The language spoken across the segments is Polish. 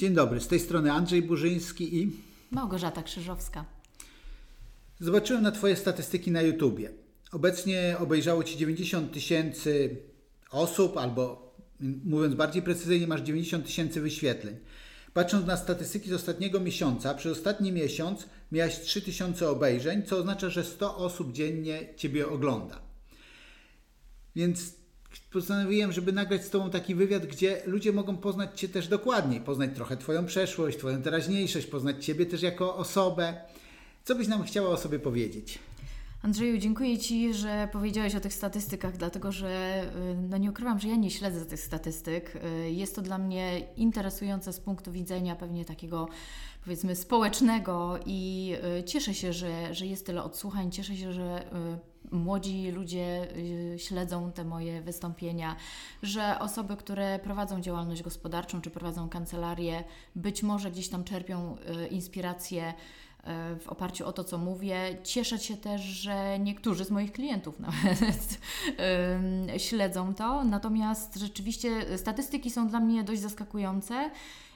Dzień dobry, z tej strony Andrzej Burzyński i Małgorzata Krzyżowska. Zobaczyłem na Twoje statystyki na YouTubie. Obecnie obejrzało Ci 90 tysięcy osób, albo mówiąc bardziej precyzyjnie, masz 90 tysięcy wyświetleń. Patrząc na statystyki z ostatniego miesiąca, przez ostatni miesiąc miałeś 3000 obejrzeń, co oznacza, że 100 osób dziennie Ciebie ogląda. Więc postanowiłem, żeby nagrać z Tobą taki wywiad, gdzie ludzie mogą poznać Cię też dokładniej, poznać trochę Twoją przeszłość, Twoją teraźniejszość, poznać Ciebie też jako osobę. Co byś nam chciała o sobie powiedzieć? Andrzeju, dziękuję Ci, że powiedziałeś o tych statystykach, dlatego że y, no nie ukrywam, że ja nie śledzę tych statystyk. Y, jest to dla mnie interesujące z punktu widzenia pewnie takiego powiedzmy społecznego i y, cieszę się, że, że jest tyle odsłuchań, cieszę się, że młodzi ludzie śledzą te moje wystąpienia, że osoby, które prowadzą działalność gospodarczą czy prowadzą kancelarię, być może gdzieś tam czerpią inspirację E, w oparciu o to, co mówię. Cieszę się też, że niektórzy z moich klientów nawet śledzą to. Natomiast rzeczywiście statystyki są dla mnie dość zaskakujące.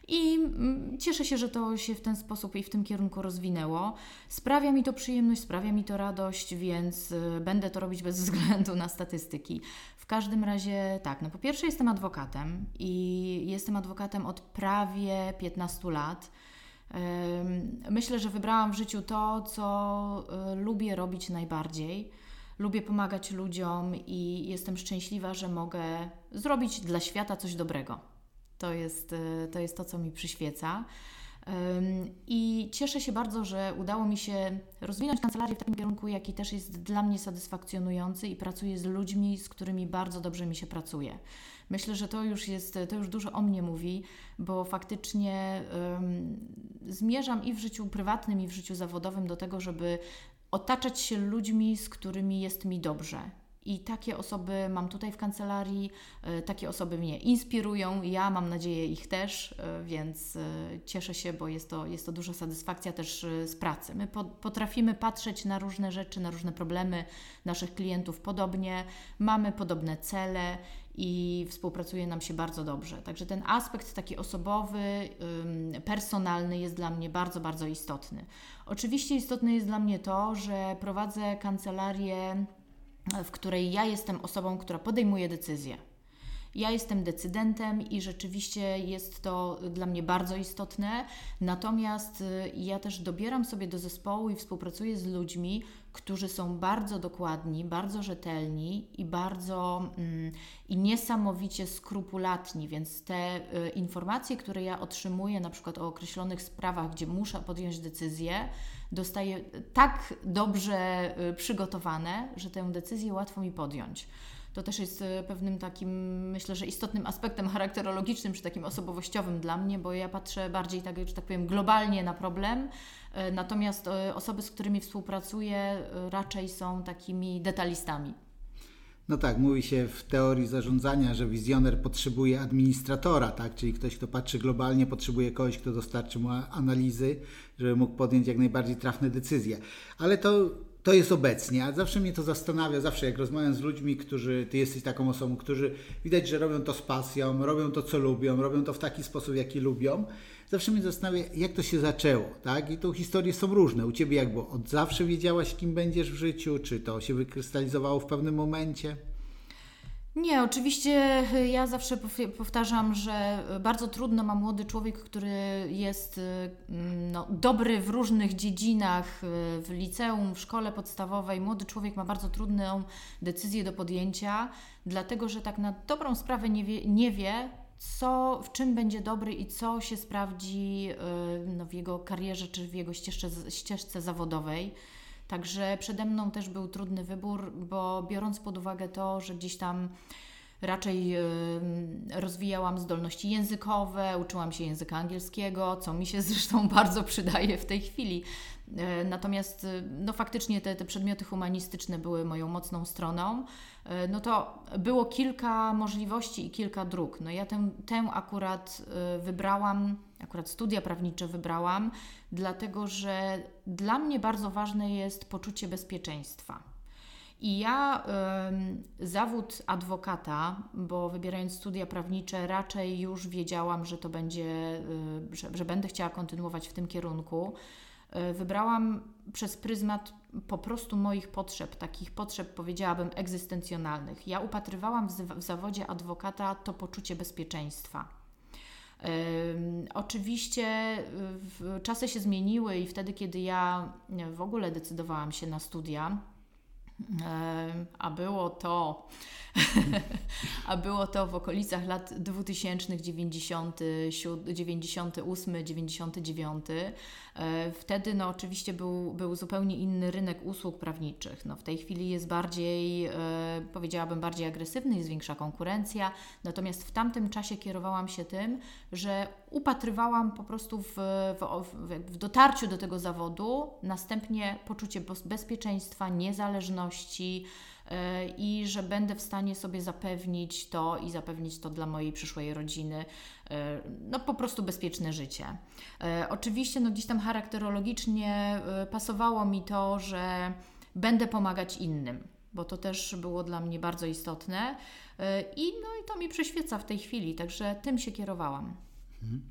I mm, cieszę się, że to się w ten sposób i w tym kierunku rozwinęło. Sprawia mi to przyjemność, sprawia mi to radość, więc y, będę to robić bez względu na statystyki. W każdym razie tak, no po pierwsze jestem adwokatem i jestem adwokatem od prawie 15 lat. Myślę, że wybrałam w życiu to, co e, lubię robić najbardziej. Lubię pomagać ludziom i jestem szczęśliwa, że mogę zrobić dla świata coś dobrego. To jest e, to, jest to co mi przyświeca. I cieszę się bardzo, że udało mi się rozwinąć kancelarię w takim kierunku, jaki też jest dla mnie satysfakcjonujący i pracuję z ludźmi, z którymi bardzo dobrze mi się pracuje. Myślę, że to już jest, to już dużo o mnie mówi, bo faktycznie um, zmierzam i w życiu prywatnym, i w życiu zawodowym do tego, żeby otaczać się ludźmi, z którymi jest mi dobrze i takie osoby mam tutaj w kancelarii, e, takie osoby mnie inspirują, ja mam nadzieję ich też, e, więc e, cieszę się, bo jest to, jest to duża satysfakcja też z pracy. My potrafimy patrzeć na różne rzeczy, na różne problemy naszych klientów podobnie, mamy podobne cele i współpracuje nam się bardzo dobrze. Także ten aspekt taki osobowy, personalny jest dla mnie bardzo, bardzo istotny. Oczywiście istotne jest dla mnie to, że prowadzę kancelarię w której ja jestem osobą, która podejmuje decyzje. Ja jestem decydentem i rzeczywiście jest to dla mnie bardzo istotne. Natomiast y, ja też dobieram sobie do zespołu i współpracuję z ludźmi, którzy są bardzo dokładni, bardzo rzetelni i bardzo mm, i niesamowicie skrupulatni, więc te y, informacje, które ja otrzymuję na przykład o określonych sprawach, gdzie muszę podjąć decyzję, dostaję tak dobrze y, przygotowane, że tę decyzję łatwo mi podjąć. To też jest y, pewnym takim, myślę, że istotnym aspektem charakterologicznym czy takim osobowościowym dla mnie, bo ja patrzę bardziej, tak, że tak powiem, globalnie na problem, y, natomiast osoby, z którymi współpracuję, raczej są takimi detalistami. No tak, mówi się w teorii zarządzania, że wizjoner potrzebuje administratora, tak? czyli ktoś, kto patrzy globalnie, potrzebuje kogoś, kto dostarczy mu analizy, żeby mógł podjąć jak najbardziej trafne decyzje. Ale to, to jest obecnie, a zawsze mnie to zastanawia, zawsze jak rozmawiam z ludźmi, którzy, ty jesteś taką osobą, którzy widać, że robią to z pasją, robią to, co lubią, robią to w taki sposób, jaki lubią, zawsze mnie zastanawia, jak to się zaczęło, tak? I tu historie są różne. U Ciebie jak było? Od zawsze wiedziałaś, kim będziesz w życiu? Czy to się wykrystalizowało w pewnym momencie? Nie, oczywiście y, ja zawsze powtarzam, że bardzo trudno ma młody człowiek, który jest y, no, dobry w różnych dziedzinach, y, w liceum, w szkole podstawowej. Młody człowiek ma bardzo trudną decyzję do podjęcia, dlatego że tak na dobrą sprawę nie wie, nie wie co, w czym będzie dobry i co się sprawdzi no, w jego karierze czy w jego ścieżce, ścieżce zawodowej. Także przede mną też był trudny wybór, bo biorąc pod uwagę to, że gdzieś tam raczej rozwijałam zdolności językowe, uczyłam się języka angielskiego, co mi się zresztą bardzo przydaje w tej chwili. E, natomiast e, no faktycznie te, te przedmioty humanistyczne były moją mocną stroną. E, no to było kilka możliwości i kilka dróg. No ja tę, tę akurat wybrałam, akurat studia prawnicze wybrałam, dlatego że dla mnie bardzo ważne jest poczucie bezpieczeństwa. I ja y, zawód adwokata, bo wybierając studia prawnicze, raczej już wiedziałam, że to będzie, y, że, że będę chciała kontynuować w tym kierunku. Y, wybrałam przez pryzmat po prostu moich potrzeb, takich potrzeb powiedziałabym egzystencjonalnych. Ja upatrywałam w, w zawodzie adwokata to poczucie bezpieczeństwa. Oczywiście czasy się zmieniły i wtedy, kiedy ja w ogóle decydowałam się na studia, a było to, a było to w okolicach lat 2000, 98, 99. Wtedy no oczywiście był, był zupełnie inny rynek usług prawniczych. No, w tej chwili jest bardziej, powiedziałabym, bardziej agresywny, jest większa konkurencja. Natomiast w tamtym czasie kierowałam się tym, że upatrywałam po prostu w, w, w dotarciu do tego zawodu, następnie poczucie bezpieczeństwa, niezależności, E, i że będę w stanie sobie zapewnić to i zapewnić to dla mojej przyszłej rodziny, e, no po prostu bezpieczne życie. E, oczywiście no gdzieś tam charakterologicznie pasowało mi to, że będę pomagać innym, bo to też było dla mnie bardzo istotne i no i to mi przyświeca w tej chwili, także tym się kierowałam. Mhm.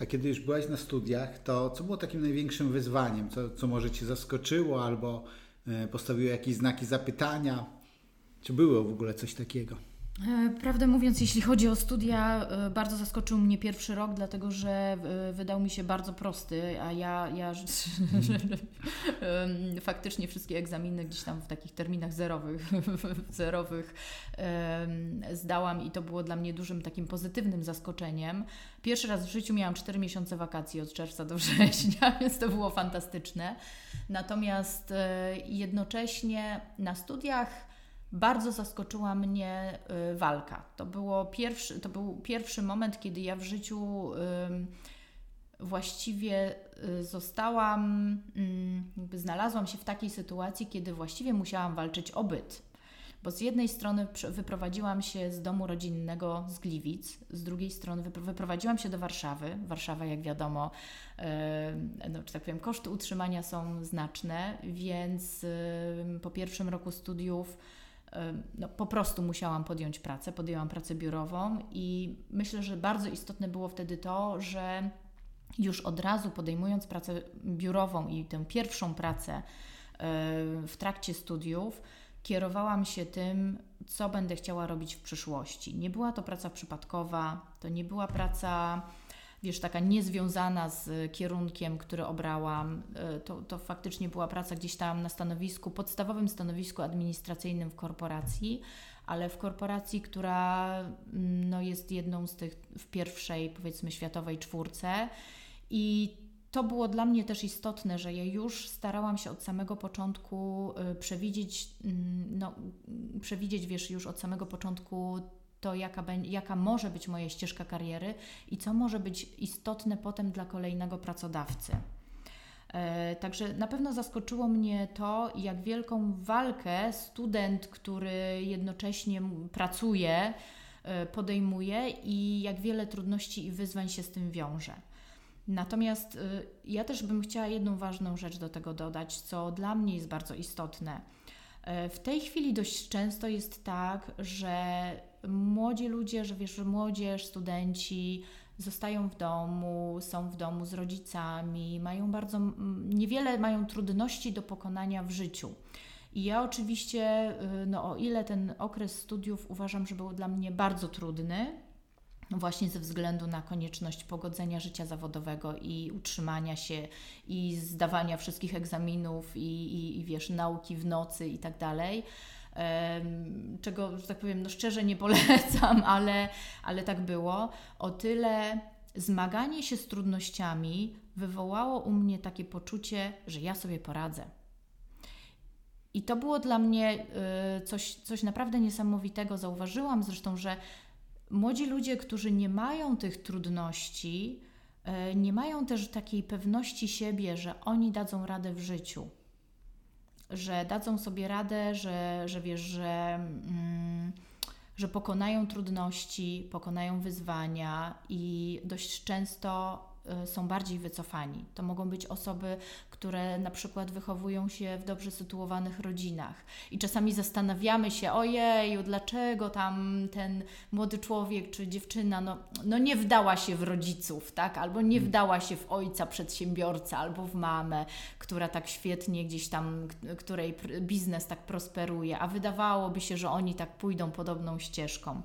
A kiedy już byłaś na studiach, to co było takim największym wyzwaniem? Co, co może Cię zaskoczyło albo E, postawiły jakieś znaki zapytania. Czy było w ogóle coś takiego? E, prawdę mówiąc, jeśli chodzi o studia, e, bardzo zaskoczył mnie pierwszy rok, dlatego że wydał mi się bardzo prosty, a ja, ja faktycznie wszystkie egzaminy gdzieś tam w takich terminach zerowych, zerowych zdałam i to było dla mnie dużym takim pozytywnym zaskoczeniem. Pierwszy raz w życiu miałam 4 miesiące wakacji od czerwca do września, więc to było fantastyczne. Natomiast e, jednocześnie na studiach bardzo zaskoczyła mnie y, walka. To, było pierwszy, to był pierwszy moment, kiedy ja w życiu właściwie y, zostałam, jakby znalazłam się w takiej sytuacji, kiedy właściwie musiałam walczyć o byt. Bo z jednej strony wyprowadziłam się z domu rodzinnego z Gliwic, z drugiej strony wyprowadziłam się do Warszawy. Warszawa, jak wiadomo, no, czy tak powiem, koszty utrzymania są znaczne, więc po pierwszym roku studiów no, po prostu musiałam podjąć pracę, podjęłam pracę biurową i myślę, że bardzo istotne było wtedy to, że już od razu podejmując pracę biurową i tę pierwszą pracę w trakcie studiów, kierowałam się tym, co będę chciała robić w przyszłości. Nie była to praca przypadkowa, to nie była praca wiesz, taka niezwiązana z kierunkiem, który obrałam. E, to, to faktycznie była praca gdzieś tam na stanowisku, podstawowym stanowisku administracyjnym w korporacji, ale w korporacji, która mm, no, jest jedną z tych w pierwszej, powiedzmy, światowej czwórce. I to było dla mnie też istotne, że ja już starałam się od samego początku e, przewidzieć, mm, no, przewidzieć, wiesz, już od samego początku to, jaka, jaka może być moja ścieżka kariery i co może być istotne potem dla kolejnego pracodawcy. E, także na pewno zaskoczyło mnie to, jak wielką walkę student, który jednocześnie pracuje, e, podejmuje i jak wiele trudności i wyzwań się z tym wiąże. Natomiast e, ja też bym chciała jedną ważną rzecz do tego dodać, co dla mnie jest bardzo istotne. W tej chwili dość często jest tak, że młodzi ludzie, że wiesz, że młodzież, studenci zostają w domu, są w domu z rodzicami, mają bardzo niewiele mają trudności do pokonania w życiu. I ja oczywiście, y, no o ile ten okres studiów uważam, że był dla mnie bardzo trudny, właśnie ze względu na konieczność pogodzenia życia zawodowego i utrzymania się i zdawania wszystkich egzaminów i, i, i wiesz, nauki w nocy i tak dalej czego, że tak powiem, no szczerze nie polecam, ale, ale tak było. O tyle zmaganie się z trudnościami wywołało u mnie takie poczucie, że ja sobie poradzę. I to było dla mnie y, coś, coś naprawdę niesamowitego. Zauważyłam zresztą, że młodzi ludzie, którzy nie mają tych trudności, y, nie mają też takiej pewności siebie, że oni dadzą radę w życiu że dadzą sobie radę, że, że wiesz, że, mm, że pokonają trudności, pokonają wyzwania i dość często są bardziej wycofani. To mogą być osoby, które na przykład wychowują się w dobrze sytuowanych rodzinach i czasami zastanawiamy się, ojeju, dlaczego tam ten młody człowiek czy dziewczyna no, no nie wdała się w rodziców, tak? Albo nie hmm. wdała się w ojca przedsiębiorcę, albo w mamę, która tak świetnie gdzieś tam, której biznes tak prosperuje, a wydawałoby się, że oni tak pójdą podobną ścieżką.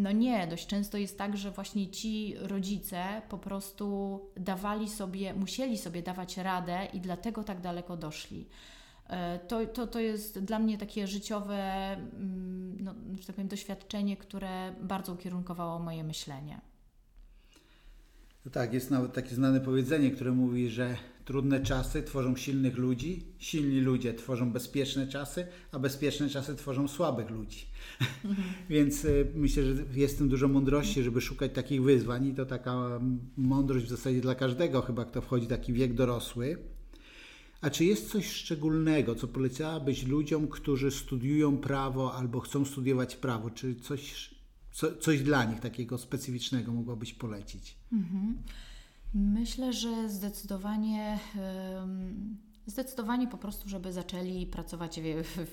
No nie, dość często jest tak, że właśnie ci rodzice po prostu dawali sobie, musieli sobie dawać radę i dlatego tak daleko doszli. E, to, to, to jest dla mnie takie życiowe, mm, no, że tak powiem, doświadczenie, które bardzo ukierunkowało moje myślenie. No tak, jest nawet takie znane powiedzenie, które mówi, że trudne czasy tworzą silnych ludzi, silni ludzie tworzą bezpieczne czasy, a bezpieczne czasy tworzą słabych ludzi. Więc y, myślę, że jest w tym dużo mądrości, żeby szukać takich wyzwań i to taka mądrość w zasadzie dla każdego, chyba kto wchodzi w taki wiek dorosły. A czy jest coś szczególnego, co polecałabyś ludziom, którzy studiują prawo albo chcą studiować prawo? Czy coś, co, coś dla nich takiego specyficznego mogłabyś polecić? Mhm. Myślę, że zdecydowanie. Zdecydowanie po prostu, żeby zaczęli pracować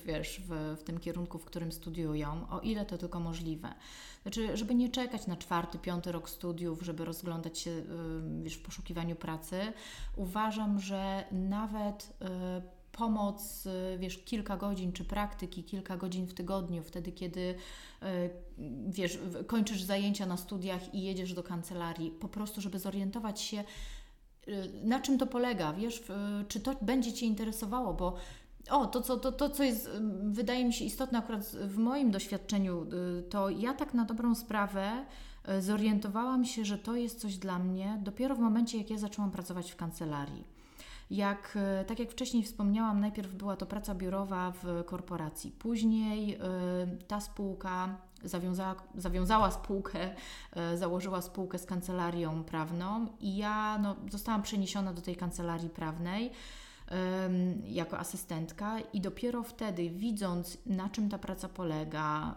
wiesz, w, w tym kierunku, w którym studiują, o ile to tylko możliwe. Znaczy, żeby nie czekać na czwarty, piąty rok studiów, żeby rozglądać się wiesz, w poszukiwaniu pracy, uważam, że nawet y, pomoc, y, wiesz, kilka godzin, czy praktyki, kilka godzin w tygodniu, wtedy kiedy, y, wiesz, kończysz zajęcia na studiach i jedziesz do kancelarii, po prostu, żeby zorientować się, y, na czym to polega, wiesz, czy to będzie Cię interesowało, bo o, to co, to, to, co jest, wydaje mi się istotne akurat w moim doświadczeniu, to ja tak na dobrą sprawę zorientowałam się, że to jest coś dla mnie dopiero w momencie, jak ja zaczęłam pracować w kancelarii. Jak, e, tak jak wcześniej wspomniałam, najpierw była to praca biurowa w korporacji. Później e, ta spółka zawiązała, zawiązała spółkę, e, założyła spółkę z kancelarią prawną i ja no, zostałam przeniesiona do tej kancelarii prawnej jako asystentka i dopiero wtedy, widząc na czym ta praca polega,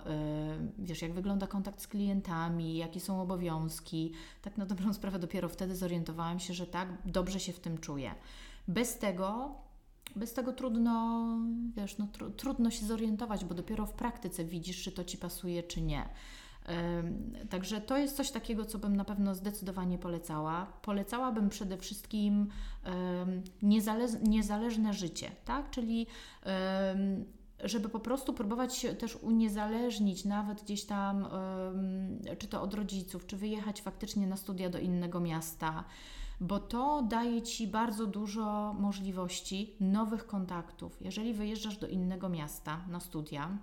wiesz, jak wygląda kontakt z klientami, jakie są obowiązki, tak na dobrą sprawę dopiero wtedy zorientowałam się, że tak, dobrze się w tym czuję. Bez tego, bez tego trudno, wiesz, no, tr trudno się zorientować, bo dopiero w praktyce widzisz, czy to Ci pasuje, czy nie. Także to jest coś takiego, co bym na pewno zdecydowanie polecała. Polecałabym przede wszystkim niezale niezależne życie, tak? Czyli żeby po prostu próbować się też uniezależnić, nawet gdzieś tam, czy to od rodziców, czy wyjechać faktycznie na studia do innego miasta bo to daje Ci bardzo dużo możliwości nowych kontaktów. Jeżeli wyjeżdżasz do innego miasta na studia,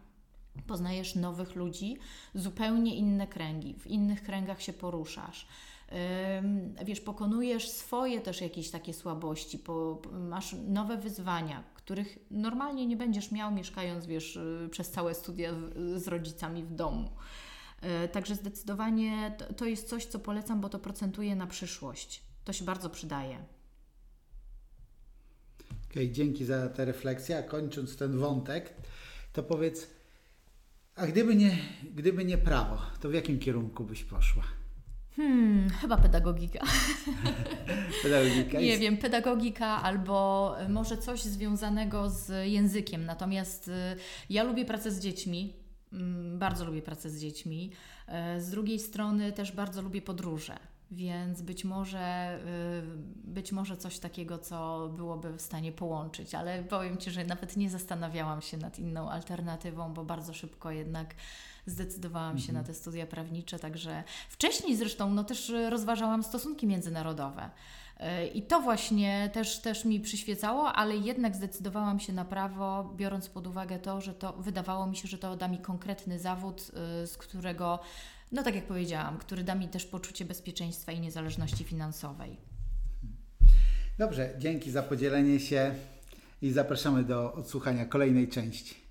poznajesz nowych ludzi, zupełnie inne kręgi, w innych kręgach się poruszasz. Wiesz, pokonujesz swoje też jakieś takie słabości, masz nowe wyzwania, których normalnie nie będziesz miał mieszkając, wiesz, y, przez całe studia z rodzicami w domu. E, także zdecydowanie to jest coś, co polecam, bo to procentuje na przyszłość. To się bardzo przydaje. Okej, okay, dzięki za tę refleksję. A kończąc ten wątek, to powiedz, a gdyby nie, gdyby nie prawo, to w jakim kierunku byś poszła? Hmm, chyba pedagogika. pedagogika? Nie wiem, pedagogika albo może coś związanego z językiem. Natomiast y, ja lubię pracę z dziećmi, mm, bardzo lubię pracę z dziećmi. E, z drugiej strony też bardzo lubię podróże. Więc być może, y, być może coś takiego, co byłoby w stanie połączyć, ale powiem Ci, że nawet nie zastanawiałam się nad inną alternatywą, bo bardzo szybko jednak zdecydowałam mhm. się na te studia prawnicze, także wcześniej zresztą no, też rozważałam stosunki międzynarodowe. Y, I to właśnie też, też mi przyświecało, ale jednak zdecydowałam się na prawo, biorąc pod uwagę to, że to wydawało mi się, że to da mi konkretny zawód, y, z którego no tak jak powiedziałam, który da mi też poczucie bezpieczeństwa i niezależności finansowej. Dobrze, dzięki za podzielenie się i zapraszamy do odsłuchania kolejnej części.